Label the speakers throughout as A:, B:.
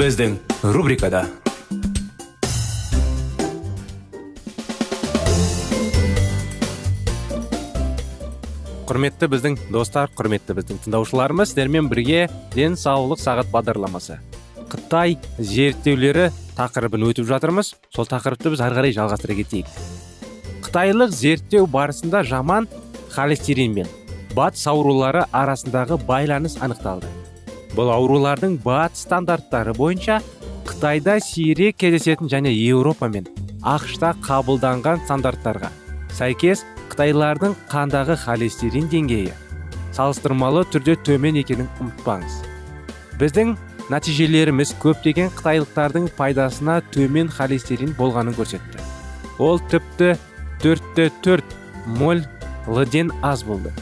A: Біздің рубрикада құрметті біздің достар құрметті біздің тыңдаушыларымыз сіздермен бірге денсаулық сағат бағдарламасы. Қытай зерттеулері тақырыбын өтіп жатырмыз. Сол тақырыпты біз ары қарай жалғастыра кетейік. Қытайлық зерттеу барысында жаман холестерин мен батыс аурулары арасындағы байланыс анықталды. Бұл аурулардың батыс стандарттары бойынша қытайда сирек кездесетін және еуропа мен ақшта қабылданған стандарттарға сәйкес қытайлардың қандағы холестерин деңгейі салыстырмалы түрде төмен екенін ұмытпаңыз. Біздің нәтижелеріміз көптеген қытайлықтардың пайдасына төмен холестерин болғанын көрсетті. Ол тіпті төртте төрт моль лден аз болды.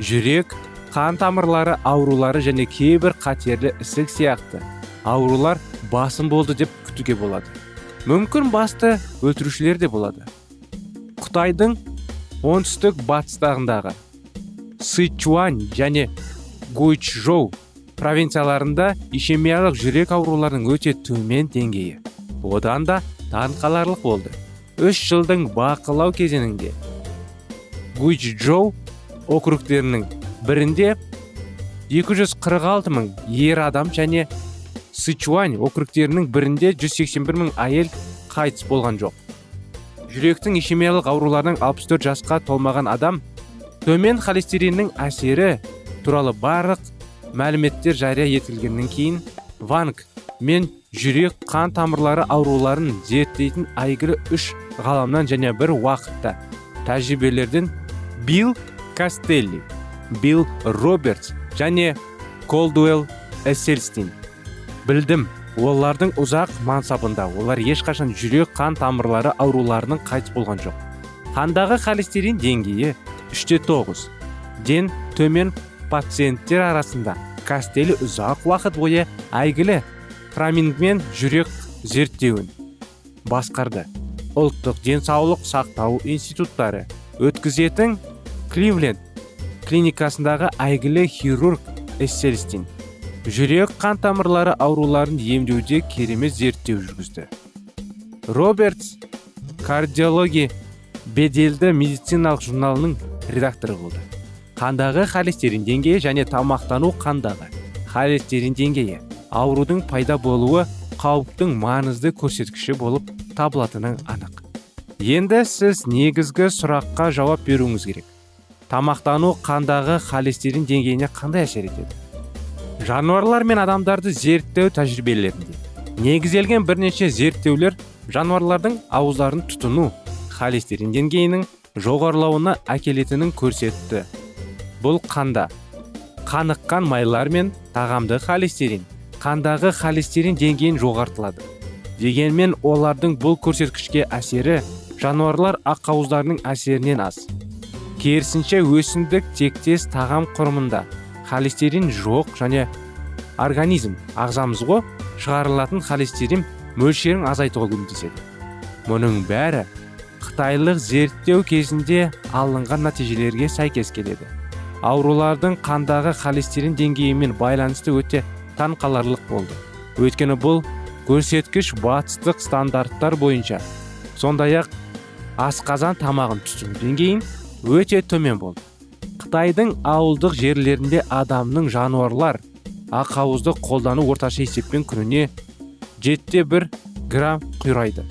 A: Жүрек қан тамырлары аурулары және кейбір қатерлі ісік сияқты. Аурулар басым болды деп күтуге болады. Мүмкін басты өлтірушілер де болады. Қытайдың оңтүстік батыстағындағы сычуань және гуйчжоу провинцияларында ишемиялық жүрек ауруларының өте төмен деңгейі. Одан да таңқаларлық болды. Үш жылдың бақылау кезеңінде гуйчжоу округтерінің бірінде 246 мың ер адам және сычуань округтерінің бірінде 181 мың әйел қайтыс болған жоқ. Жүректің ишемиялық ауруларының 64 жасқа толмаған адам төмен холестериннің әсері туралы барлық мәліметтер жария етілгеннен кейін ванг мен жүрек қан тамырлары ауруларын зерттейтін әйгілі үш ғаламнан және бір уақытта тәжірибелерден билл кастелли билл робертс және колдуэлл эссельстин. Білдім олардың ұзақ мансабында олар ешқашан жүрек қан тамырлары ауруларының қайтыс болған жоқ. Қандағы холестерин деңгейі үште тоғыз. Ден төмен пациенттер арасында кастелли ұзақ уақыт бойы әйгілі фрамингмен жүрек зерттеуін басқарды. Ұлттық денсаулық сақтау институттары өткізетін кливленд клиникасындағы әйгілі хирург эссельстин. Жүрек қан тамырлары ауруларын емдеуде керемет зерттеу жүргізді. Робертс кардиология беделді медициналық журналының редакторы болды. Қандағы холестерин деңгейі және тамақтану қандағы холестерин деңгейі аурудың пайда болуы қауіптің маңызды көрсеткіші болып табылатыны анық. Енді сіз негізгі сұраққа жауап беруіңіз керек. Тамақтану қандағы холестерин деңгейіне қандай әсер етеді? Жануарлар мен адамдарды зерттеу тәжірибелерінде негізделген бірнеше зерттеулер жануарлардың ауыздарын тұтыну холестерин деңгейінің жоғарылауына әкелетінін көрсетті. Бұл қанда? Қаныққан майлар мен тағамды холестерин қандағы холестерин деңгейін жоғартылады. Дегенмен олардың бұл көрсеткішке әсері жануарлар ақауыздарының әсерінен аз. Керісінше өсімдік тектес тағам құрымында. Холестерин жоқ және организм ағзамыз ғой шығарылатын холестерин мөлшерін азайтуға көмектеседі. Мұның бәрі қытайлық зерттеу кезінде алынған нәтижелерге сәйкес келеді. Аурулардың қандағы холестерин деңгейімен байланысты өте таңқаларлық болды. Өйткені бұл көрсеткіш батыстық стандарттар бойынша. Сондай ақ асқазан тамағын тұтыну деңгейін өте төмен болды. Қытайдың ауылдық жерлерінде адамның жануарлар ақауызды қолдану орташа есеппен күніне жетте бір грамм құрайды.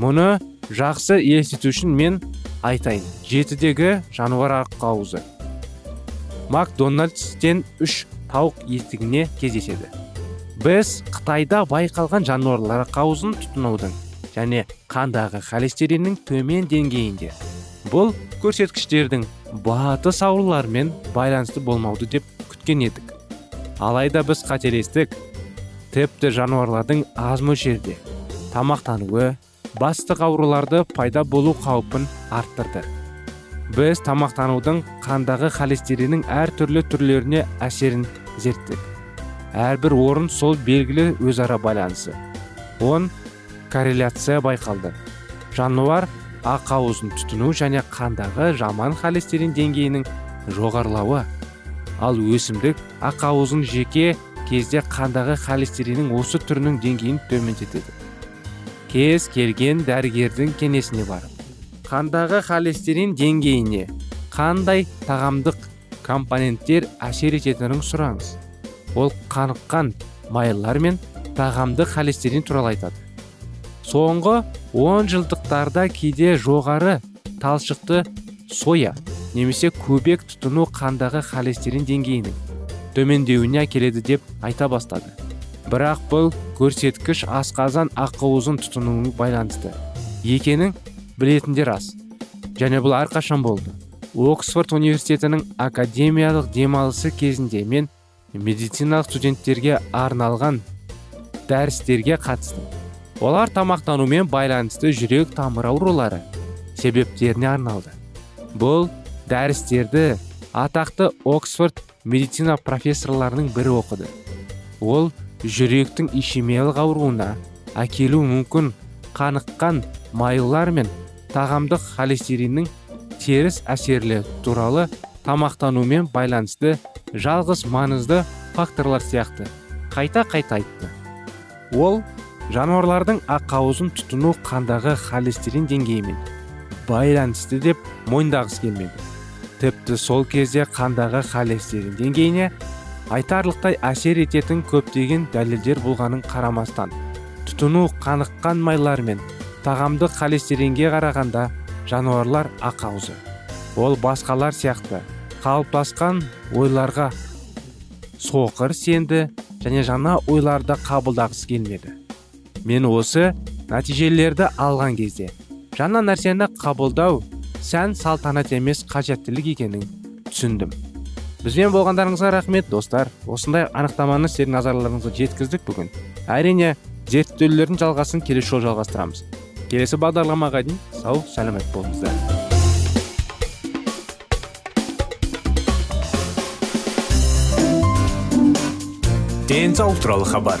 A: Мұны жақсы елестету үшін мен айтайын. Жетідегі жануар ақауызы макдональдстен үш тауық етігіне кездеседі. Біз қытайда байқалған жануарлар қауызын тұтынудың және қандағы холестериннің төмен деңгейінде бұл көрсеткіштердің батыс аурулармен байланысты болмауды деп күткен едік. Алайда біз қателестік тіпті жануарлардың аз мөлшерде тамақтануы бастық ауруларды пайда болу қаупін арттырды. Біз тамақтанудың қандағы холестериннің әртүрлі түрлеріне әсерін зерттедік. Әрбір орын сол белгілі өзара байланысы. Он корреляция байқалды. Жануар ақауызын тұтыну және қандағы жаман холестерин деңгейінің жоғарылауы. Ал өсімдік ақауызын жеке кезде қандағы холестериннің осы түрінің деңгейін төмендетеді. Кез келген дәрігердің кеңесіне барып қандағы холестерин деңгейіне қандай тағамдық компоненттер әсер ететінін сұраңыз. Ол қаныққан майлар мен тағамдық холестерин туралы айтады. Соңғы он жылдықтарда кейде жоғары талшықты соя немесе көбек тұтыну қандағы холестерин деңгейінің төмендеуіне әкеледі деп айта бастады. Бірақ бұл көрсеткіш асқазан ақуызын тұтынуына байланысты екенін білетіндер рас және бұл әрқашан болды. Оксфорд университетінің академиялық демалысы кезінде мен медициналық студенттерге арналған дәрістерге қатыстым. Олар тамақтанумен байланысты жүрек тамыр аурулары себептеріне арналды. Бұл дәрістерді атақты оксфорд медицина профессорларының бірі оқыды. Ол жүректің ишемиялық ауруына әкелу мүмкін қаныққан майлар мен тағамдық холестериннің теріс әсерлі туралы тамақтанумен байланысты жалғыз маңызды факторлар сияқты. Қайта қайта айтты. Ол жануарлардың ақауызын тұтыну қандағы холестерин деңгейімен байланысты деп мойындағысы келмеді. Тіпті сол кезде қандағы холестерин деңгейіне айтарлықтай әсер ететін көптеген дәлелдер болғанын қарамастан тұтыну қаныққан майлар мен тағамдық холестеринге қарағанда жануарлар ақауызы ол басқалар сияқты қалыптасқан ойларға соқыр сенді және жаңа ойларды қабылдағысы келмеді. Мен осы нәтижелерді алған кезде жаңа нәрсені қабылдау сән салтанат емес қажеттілік екенін түсіндім. Бізбен болғандарыңызға рахмет достар. Осындай анықтаманы сіздердің назарларыңызға жеткіздік бүгін. Әрине зерттеулердің жалғасын келесі жолы жалғастырамыз. Келесі бағдарламаға дейін сау сәлемет болыңыздар.
B: Денсаулық туралы хабар.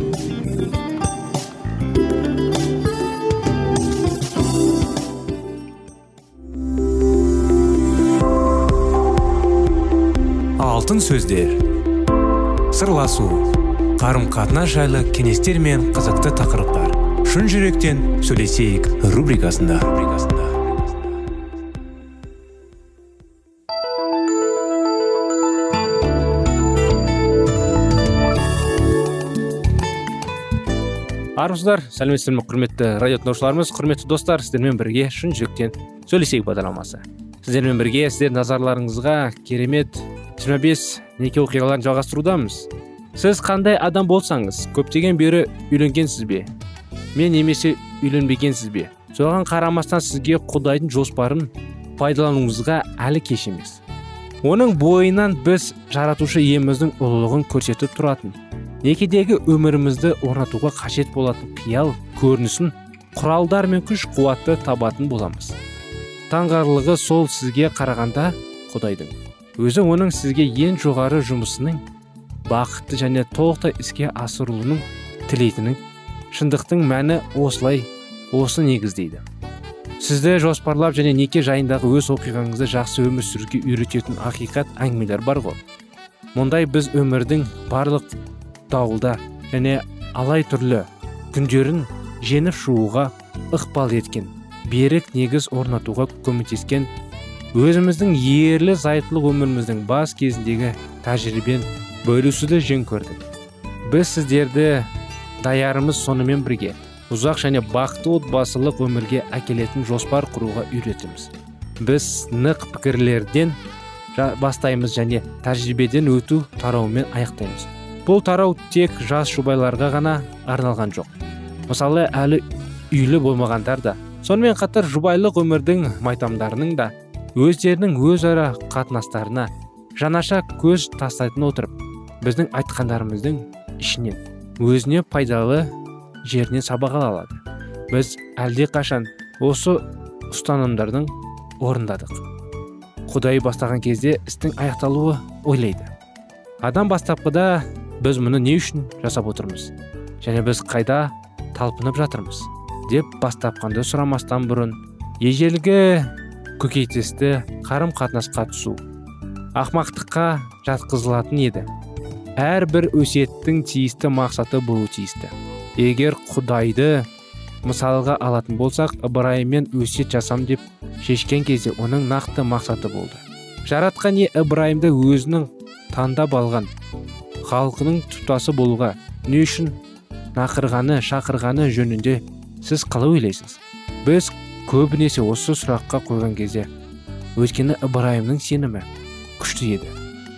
B: Алтын сөздер. Сырласу қарым қатынас жайлы кеңестер мен қызықты тақырыптар. Шын жүректен сөйлесейік рубрикасында.
A: Армысыздар сәлеметсіздер ме құрметті радио тыңдаушыларымыз құрметті достар сіздермен бірге шын жүректен сөйлесейік бағдарламасы. Сіздермен бірге сіздер назарларыңызға керемет 25 неке оқиғаларын жалғастырудамыз. Сіз қандай адам болсаңыз көптеген бері үйленгенсіз бе? Мен немесе үйленбегенсіз бе? Соған қарамастан сізге құдайдың жоспарын пайдалануыңызға әлі кеш емес. Оның бойынан біз жаратушы иеміздің ұлылығын көрсетіп тұратын некедегі өмірімізді орнатуға қажет болатын қиял көрінісін құралдар мен күш қуатты табатын боламыз. Таңғарлығы сол сізге қарағанда құдайдың. Өзі оның сізге ең жоғары жұмысының бақытты және толықтай іске асырылуының тілейтінін шындықтың мәні осылай осы негіздейді. Сізді жоспарлап және неке жайындағы өз оқиғаңызды жақсы өмір сүруге үйрететін ақиқат әңгімелер бар ғой. Мұндай біз өмірдің барлық дауылда және алай түрлі күндерін женіп шығуға ықпал еткен берік негіз орнатуға көмектескен өзіміздің ерлі зайыптылық өміріміздің бас кезіндегі тәжірибен бөлісуді жөн көрдік. Біз сіздерді даярымыз сонымен бірге ұзақ және бақытты отбасылық өмірге әкелетін жоспар құруға үйретеміз. Біз нық пікірлерден бастаймыз және тәжірибеден өту тарауымен аяқтаймыз. Бұл тарау тек жас жұбайларға ғана арналған жоқ. Мысалы әлі үйлі болмағандар да сонымен қатар жұбайлық өмірдің майтамдарының да өздерінің өзара қатынастарына жанаша көз тастайтын отырып біздің айтқандарымыздың ішінен өзіне пайдалы жерінен сабақ ала алады. Біз әлде қашан осы ұстанымдардың орындадық. Құдай бастаған кезде істің аяқталуы ойлайды. Адам бастапқыда біз мұны не үшін жасап отырмыз? Және біз қайда талпынып жатырмыз? деп бастапқанды сұрамастан бұрын ежелгі көкейтесті қарым қатынасқа түсу ақмақтыққа жатқызылатын еді. Әрбір өсиеттің тиісті мақсаты болу тиісті. Егер құдайды мысалға алатын болсақ ыбырайыммен өсиет жасам деп шешкен кезде оның нақты мақсаты болды. Жаратқан е ыбырайымды өзінің таңдап алған халқының тұтасы болуға не үшін нақырғаны шақырғаны жөнінде сіз қалай ойлайсыз? Біз көбінесе осы сұраққа қойған кезде өйткені ыбырайымның сенімі күшті еді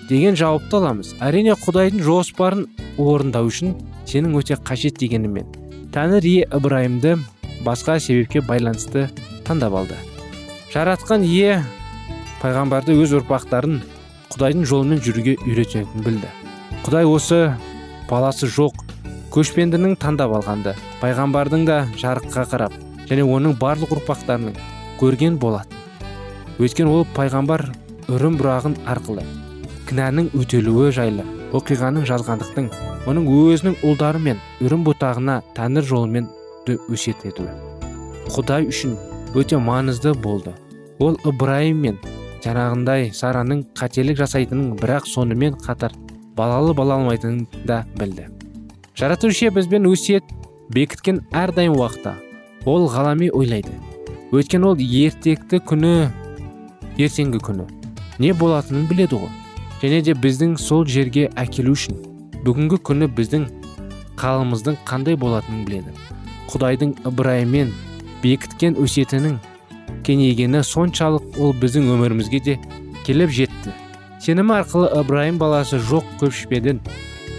A: деген жауапты аламыз. Әрине құдайдың жоспарын орындау үшін сенің өте қажет дегенімен тәңір ие ыбырайымды басқа себепке байланысты таңдап алды. Жаратқан ие пайғамбарды өз ұрпақтарын құдайдың жолымен жүруге үйрететінін білді. Құдай осы баласы жоқ көшпендінің таңдап алғанды пайғамбардың да жарыққа қарап және оның барлық ұрпақтарының көрген болатын. Өйткені ол пайғамбар үрім бұрағын арқылы кінәнің өтелуі жайлы оқиғаның жазғандықтың оның өзінің ұлдары мен үрім бұтағына тәңір жолымен өсиет етуі құдай үшін өте маңызды болды. Ол ыбырайым мен жаңағындай сараның қателік жасайтынын бірақ сонымен қатар балалы бала алмайтынын да білді. Жаратушы бізбен өсиет бекіткен әрдайым уақытта ол ғалами ойлайды. Өйткені ол ертекті күні ертеңгі күні. Не болатынын біледі ғой. Және де біздің сол жерге әкелу үшін. Бүгінгі күні біздің қалымыздың қандай болатынын біледі. Құдайдың ыбырайымен бекіткен өсиетінің кеңейгені соншалық ол біздің өмірімізге де келіп жетті. Сенім арқылы ыбырайым баласы жоқ көшпеден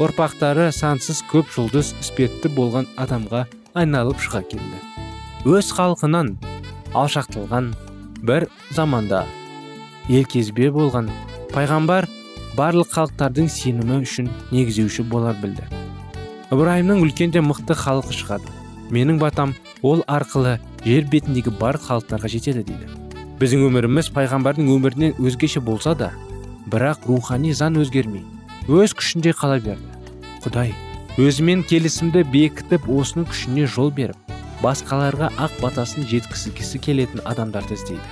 A: ұрпақтары сансыз көп жұлдыз іспетті болған адамға айналып шыға келді. Өз халқынан алшақталған бір заманда елкезбе болған пайғамбар барлық халықтардың сенімі үшін негіздеуші болар білді. Ыбырайымның үлкен де мықты халқы шығады. Менің батам ол арқылы жер бетіндегі бар халықтарға жетеді дейді. Біздің өміріміз пайғамбардың өмірінен өзгеше болса да бірақ рухани заң өзгермей өз күшінде қала берді. Құдай өзімен келісімді бекітіп осының күшіне жол беріп басқаларға ақ батасын жеткізгісі келетін адамдарды іздейді.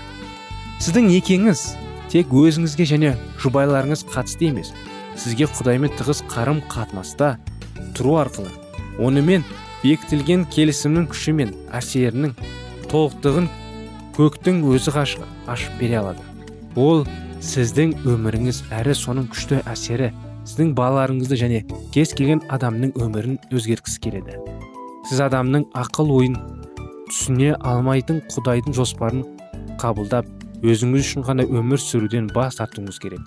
A: Сіздің некеңіз тек өзіңізге және жұбайларыңыз қатысты емес сізге құдаймен тығыз қарым қатынаста тұру арқылы онымен бекітілген келісімнің күші мен әсерінің толықтығын көктің өзі ғашық ашып бере алады. Ол сіздің өміріңіз әрі соның күшті әсері сіздің балаларыңызды және кез келген адамның өмірін өзгерткісі келеді. Сіз адамның ақыл ойын түсіне алмайтын құдайдың жоспарын қабылдап өзіңіз үшін ғана өмір сүруден бас тартуыңыз керек.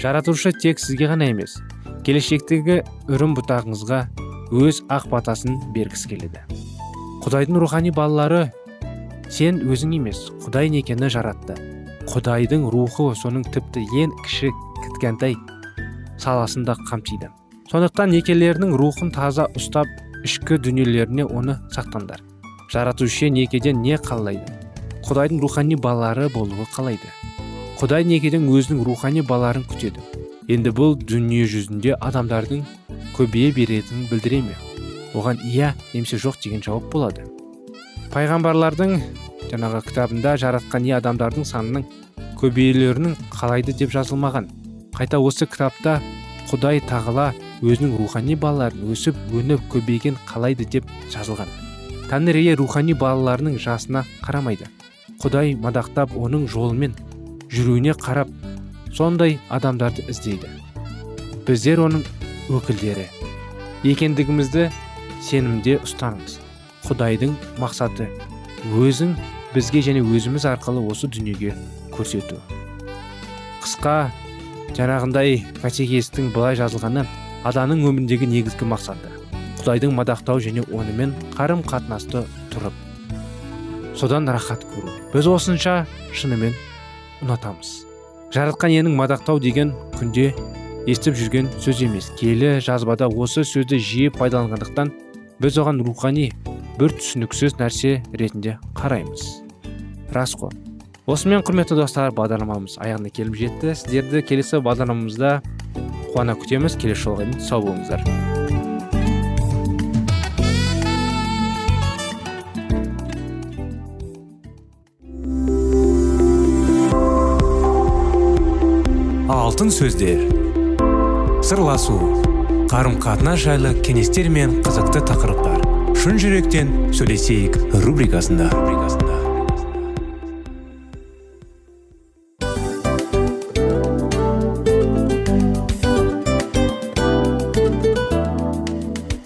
A: Жаратушы тек сізге ғана емес келешектегі үрім бұтағыңызға өз ақ батасын бергісі келеді. Құдайдың рухани балалары сен өзің емес құдай некені жаратты. Құдайдың рухы соның тіпті ең кіші кіткентай саласында қамтиды. Сондықтан некелерінің рухын таза ұстап ішкі дүниелеріне оны сақтаңдар. Жаратушы некеден не қалайды? Құдайдың рухани балалары болуы қалайды. Құдай некеден өзінің рухани балаларын күтеді. Енді бұл дүние жүзінде адамдардың көбейе беретінін білдіре ме? Оған иә немесе жоқ деген жауап болады. Пайғамбарлардың жаңағы кітабында жаратқан не адамдардың санының көбейлерінің қалайды деп жазылмаған. Қайта осы кітапта құдай тағала өзінің рухани балаларын өсіп өніп көбейген қалайды деп жазылған. Тәңір рухани балаларының жасына қарамайды. Құдай мадақтап оның жолымен жүруіне қарап сондай адамдарды іздейді. Біздер оның өкілдері. Екендігімізді сенімде ұстаныңыз. Құдайдың мақсаты өзің бізге және өзіміз арқылы осы дүниеге көрсету. Қысқа жаңағындай катехизистің былай жазылғаны адамның өміріндегі негізгі мақсаты құдайдың мадақтау және онымен қарым қатынасты тұрып содан рахат көру. Біз осынша шынымен ұнатамыз. Жаратқан иенің мадақтау деген күнде естіп жүрген сөз емес. Келі жазбада осы сөзді жиі пайдаланғандықтан біз оған рухани бір түсініксіз нәрсе ретінде қараймыз. Рас қой. Осымен құрметті достар бағдарламамыз аяғына келіп жетті. Сіздерді келесі бағдарламамызда қуана күтеміз келесі жолға сау болыңыздар.
B: Алтын сөздер. Сырласу. Қарым қатынас жайлы кеңестер мен қызықты тақырыптар. Шын жүректен сөйлесейік рубрикасында.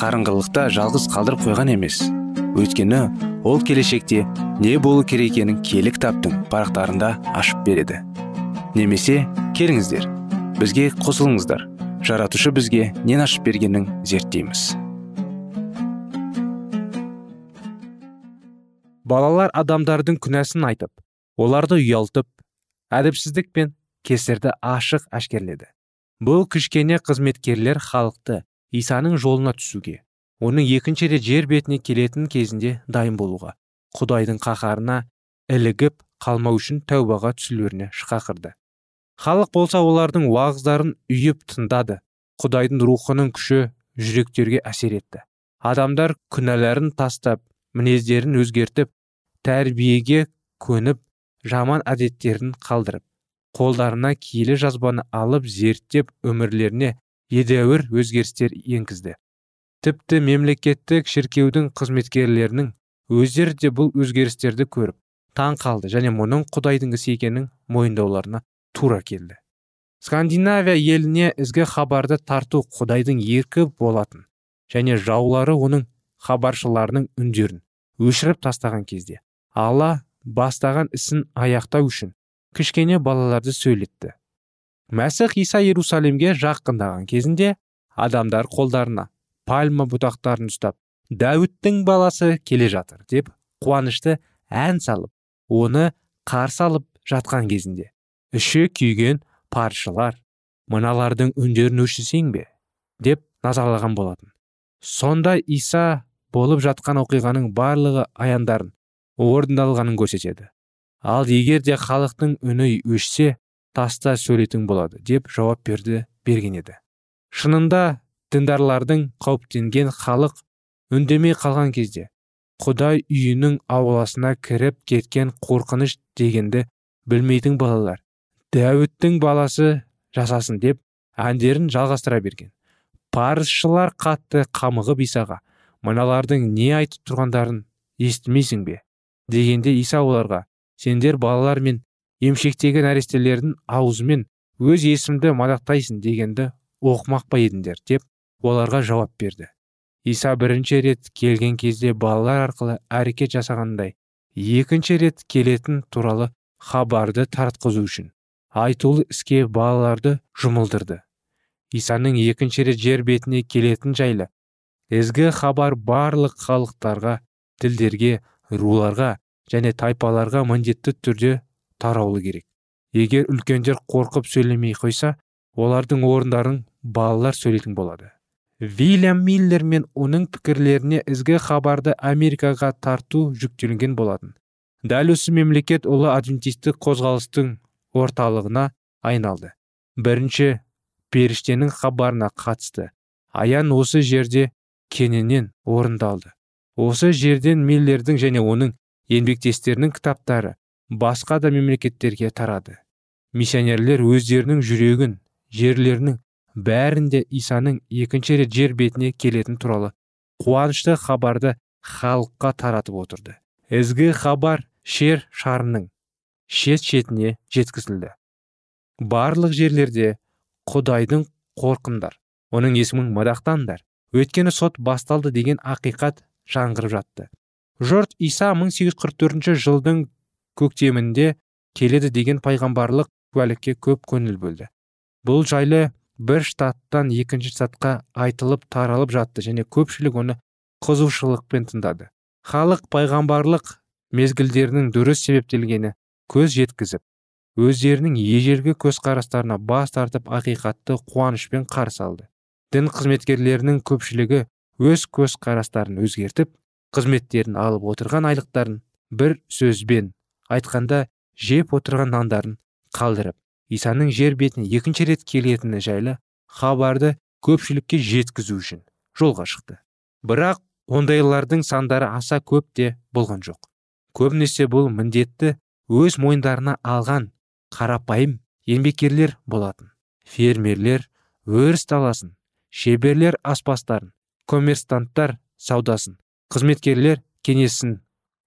A: қарыңғылықта жалғыз қалдырып қойған емес. Өйткені ол келешекте не болу керек екенін кітаптың парақтарында ашып береді. Немесе келіңіздер бізге қосылыңыздар. Жаратушы бізге нен ашып бергенін зерттейміз. Балалар адамдардың күнәсін айтып оларды ұялтып әдіпсіздік пен кесірді ашық әшкерледі. Бұл кішкене қызметкерлер халықты исаның жолына түсуге оның екінші рет жер бетіне келетін кезінде дайын болуға құдайдың қаһарына ілігіп қалмау үшін тәубаға түсулеріне шақырды. Халық болса олардың уағыздарын үйіп тыңдады құдайдың рухының күші жүректерге әсер етті. Адамдар күнәларын тастап мінездерін өзгертіп тәрбиеге көніп жаман әдеттерін қалдырып қолдарына киелі жазбаны алып зерттеп өмірлеріне едәуір өзгерістер енгізді. Тіпті мемлекеттік шіркеудің қызметкерлерінің өздері де бұл өзгерістерді көріп таң қалды және мұның құдайдың ісі екенін мойындауларына тура келді. Скандинавия еліне ізгі хабарды тарту құдайдың еркі болатын және жаулары оның хабаршыларының үндерін өшіріп тастаған кезде алла бастаған ісін аяқтау үшін кішкене балаларды сөйлетті. Мәсіх иса иерусалимге жақындаған кезінде адамдар қолдарына пальма бұтақтарын ұстап дәуіттің баласы келе жатыр деп қуанышты ән салып оны қарсы алып жатқан кезінде. Іші күйген паршылар мыналардың үндерін өшірсең бе? деп назарлаған болатын. Сонда иса болып жатқан оқиғаның барлығы аяндарын орындалғанын көрсетеді. Ал егер де халықтың үні өшсе таста сөйлейтін болады деп жауап берді берген еді. Шынында діндарлардың қауіптенген халық үндемей қалған кезде құдай үйінің ауласына кіріп кеткен қорқыныш дегенді білмейтін балалар дәуіттің баласы жасасын деп әндерін жалғастыра берген. Парызшылар қатты қамығып исаға мыналардың не айтып тұрғандарын естімейсің бе? дегенде иса оларға сендер балалар мен емшектегі нәрестелердің аузымен өз есімді мадақтайсың дегенді оқымақ па едіңдер? деп оларға жауап берді. Иса бірінші рет келген кезде балалар арқылы әрекет жасағандай екінші рет келетін туралы хабарды таратқызу үшін айтулы іске балаларды жұмылдырды. Исаның екінші рет жер бетіне келетін жайлы ізгі хабар барлық халықтарға тілдерге руларға және тайпаларға міндетті түрде тараулы керек. Егер үлкендер қорқып сөйлемей қойса олардың орындарын балалар сөйлейтін болады. Вильям миллер мен оның пікірлеріне ізгі хабарды америкаға тарту жүктелген болатын. Дәл осы мемлекет ұлы адвентистік қозғалыстың орталығына айналды. Бірінші періштенің хабарына қатысты. Аян осы жерде кененен орындалды. Осы жерден миллердің және оның еңбектестерінің кітаптары басқа да мемлекеттерге тарады. Миссионерлер өздерінің жүрегін жерлерінің бәрінде исаның екінші рет жер бетіне келетін туралы қуанышты хабарды халыққа таратып отырды. Ізгі хабар шер шарының шет шетіне жеткізілді. Барлық жерлерде құдайдың қорқыңдар оның есімін мадақтаңдар өйткені сот басталды деген ақиқат жаңғырып жатты. Жұрт иса 1844 жылдың көктемінде келеді деген пайғамбарлық куәлікке көп көңіл бөлді. Бұл жайлы бір штаттан екінші штатқа айтылып таралып жатты және көпшілік оны қызушылықпен тыңдады. Халық пайғамбарлық мезгілдерінің дұрыс себептелгені көз жеткізіп өздерінің ежелгі көзқарастарына бас тартып ақиқатты қуанышпен қарсы алды. Дін қызметкерлерінің көпшілігі өз көзқарастарын өзгертіп қызметтерін алып отырған айлықтарын бір сөзбен айтқанда жеп отырған нандарын қалдырып исаның жер бетіне екінші рет келетіні жайлы хабарды көпшілікке жеткізу үшін жолға шықты. Бірақ ондайлардың сандары аса көп те болған жоқ. Көбінесе бұл міндетті өз мойындарына алған қарапайым еңбеккерлер болатын. Фермерлер өріс таласын шеберлер аспастарын коммерстанттар саудасын қызметкерлер кеңесін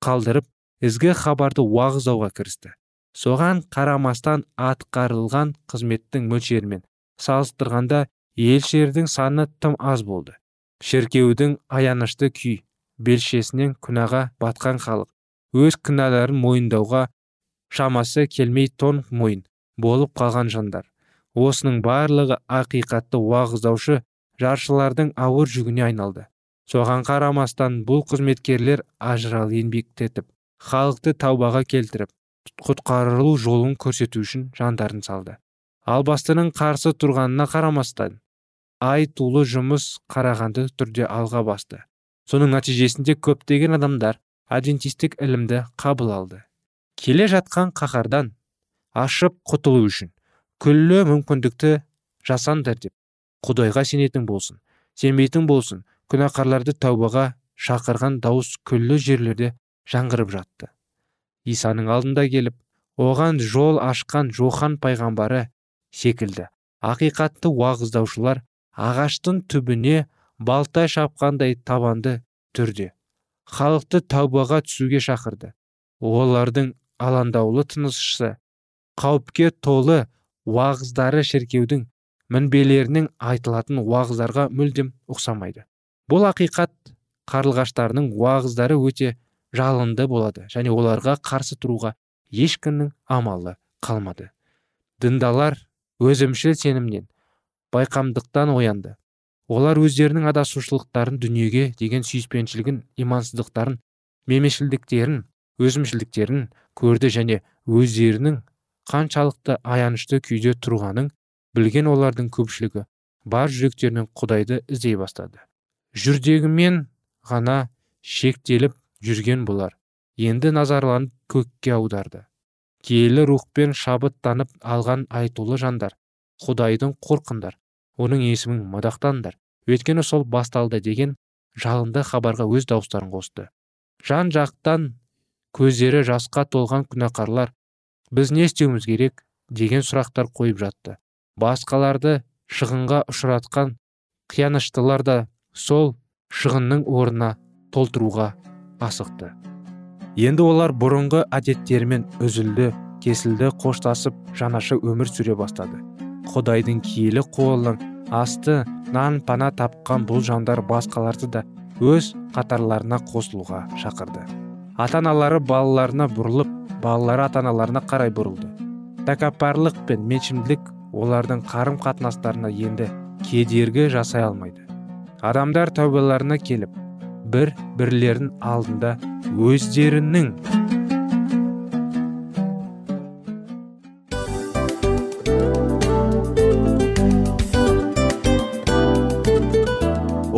A: қалдырып ізгі хабарды уағыздауға кірісті. Соған қарамастан атқарылған қызметтің мөлшерімен салыстырғанда елшілердің саны тым аз болды. Шіркеудің аянышты күй белшесінен күнәға батқан халық өз кінәларын мойындауға шамасы келмей тон мойын болып қалған жандар. Осының барлығы ақиқатты уағыздаушы жаршылардың ауыр жүгіне айналды. Соған қарамастан бұл қызметкерлер ажырал еңбектетіп халықты таубаға келтіріп құтқарылу жолын көрсету үшін жандарын салды. Албастының қарсы тұрғанына қарамастан ай тулы жұмыс қарағанды түрде алға басты. Соның нәтижесінде көптеген адамдар адвентистік ілімді қабыл алды. Келе жатқан қаһардан ашып құтылу үшін күллі мүмкіндікті жасаңдар деп құдайға сенетін болсын сенбейтін болсын күнәқарларды тәубаға шақырған дауыс күллі жерлерде жаңғырып жатты. Исаның алдында келіп оған жол ашқан жохан пайғамбары секілді. Ақиқатты уағыздаушылар ағаштың түбіне балтай шапқандай табанды түрде халықты тәубаға түсуге шақырды. Олардың алаңдаулы тынысшысы қауіпке толы уағыздары шіркеудің мінбелерінің айтылатын уағыздарға мүлдем ұқсамайды. Бұл ақиқат қарлығаштарының уағыздары өте жалынды болады және оларға қарсы тұруға ешкімнің амалы қалмады. Діндалар өзімшіл сенімнен байқамдықтан оянды. Олар өздерінің адасушылықтарын дүниеге деген сүйіспеншілігін имансыздықтарын мемешілдіктерін өзімшілдіктерін көрді және өздерінің қаншалықты аянышты күйде тұрғанын білген олардың көпшілігі бар жүректерінен құдайды іздей бастады. Жүрдегімен ғана шектеліп жүрген бұлар енді назарларын көкке аударды. Киелі рухпен шабыттанып алған айтулы жандар құдайдың қорқыңдар оның есімін мадақтаңдар өйткені сол басталды деген жалынды хабарға өз дауыстарын қосты. Жан жақтан көздері жасқа толған күнәқарлар біз не істеуіміз керек? деген сұрақтар қойып жатты. Басқаларды шығынға ұшыратқан қияныштылар да сол шығынның орнына толтыруға асықты. Енді олар бұрынғы әдеттерімен үзілді кесілді қоштасып жанаша өмір сүре бастады. Құдайдың киелі қолының асты нан пана тапқан бұл жандар басқаларды да өз қатарларына қосылуға шақырды. Ата аналары балаларына бұрылып балалары ата аналарына қарай бұрылды. Тәкаппарлық пен меншімділік олардың қарым қатынастарына енді кедергі жасай алмайды. Адамдар тәубаларына келіп бір бірлерінің алдында өздерінің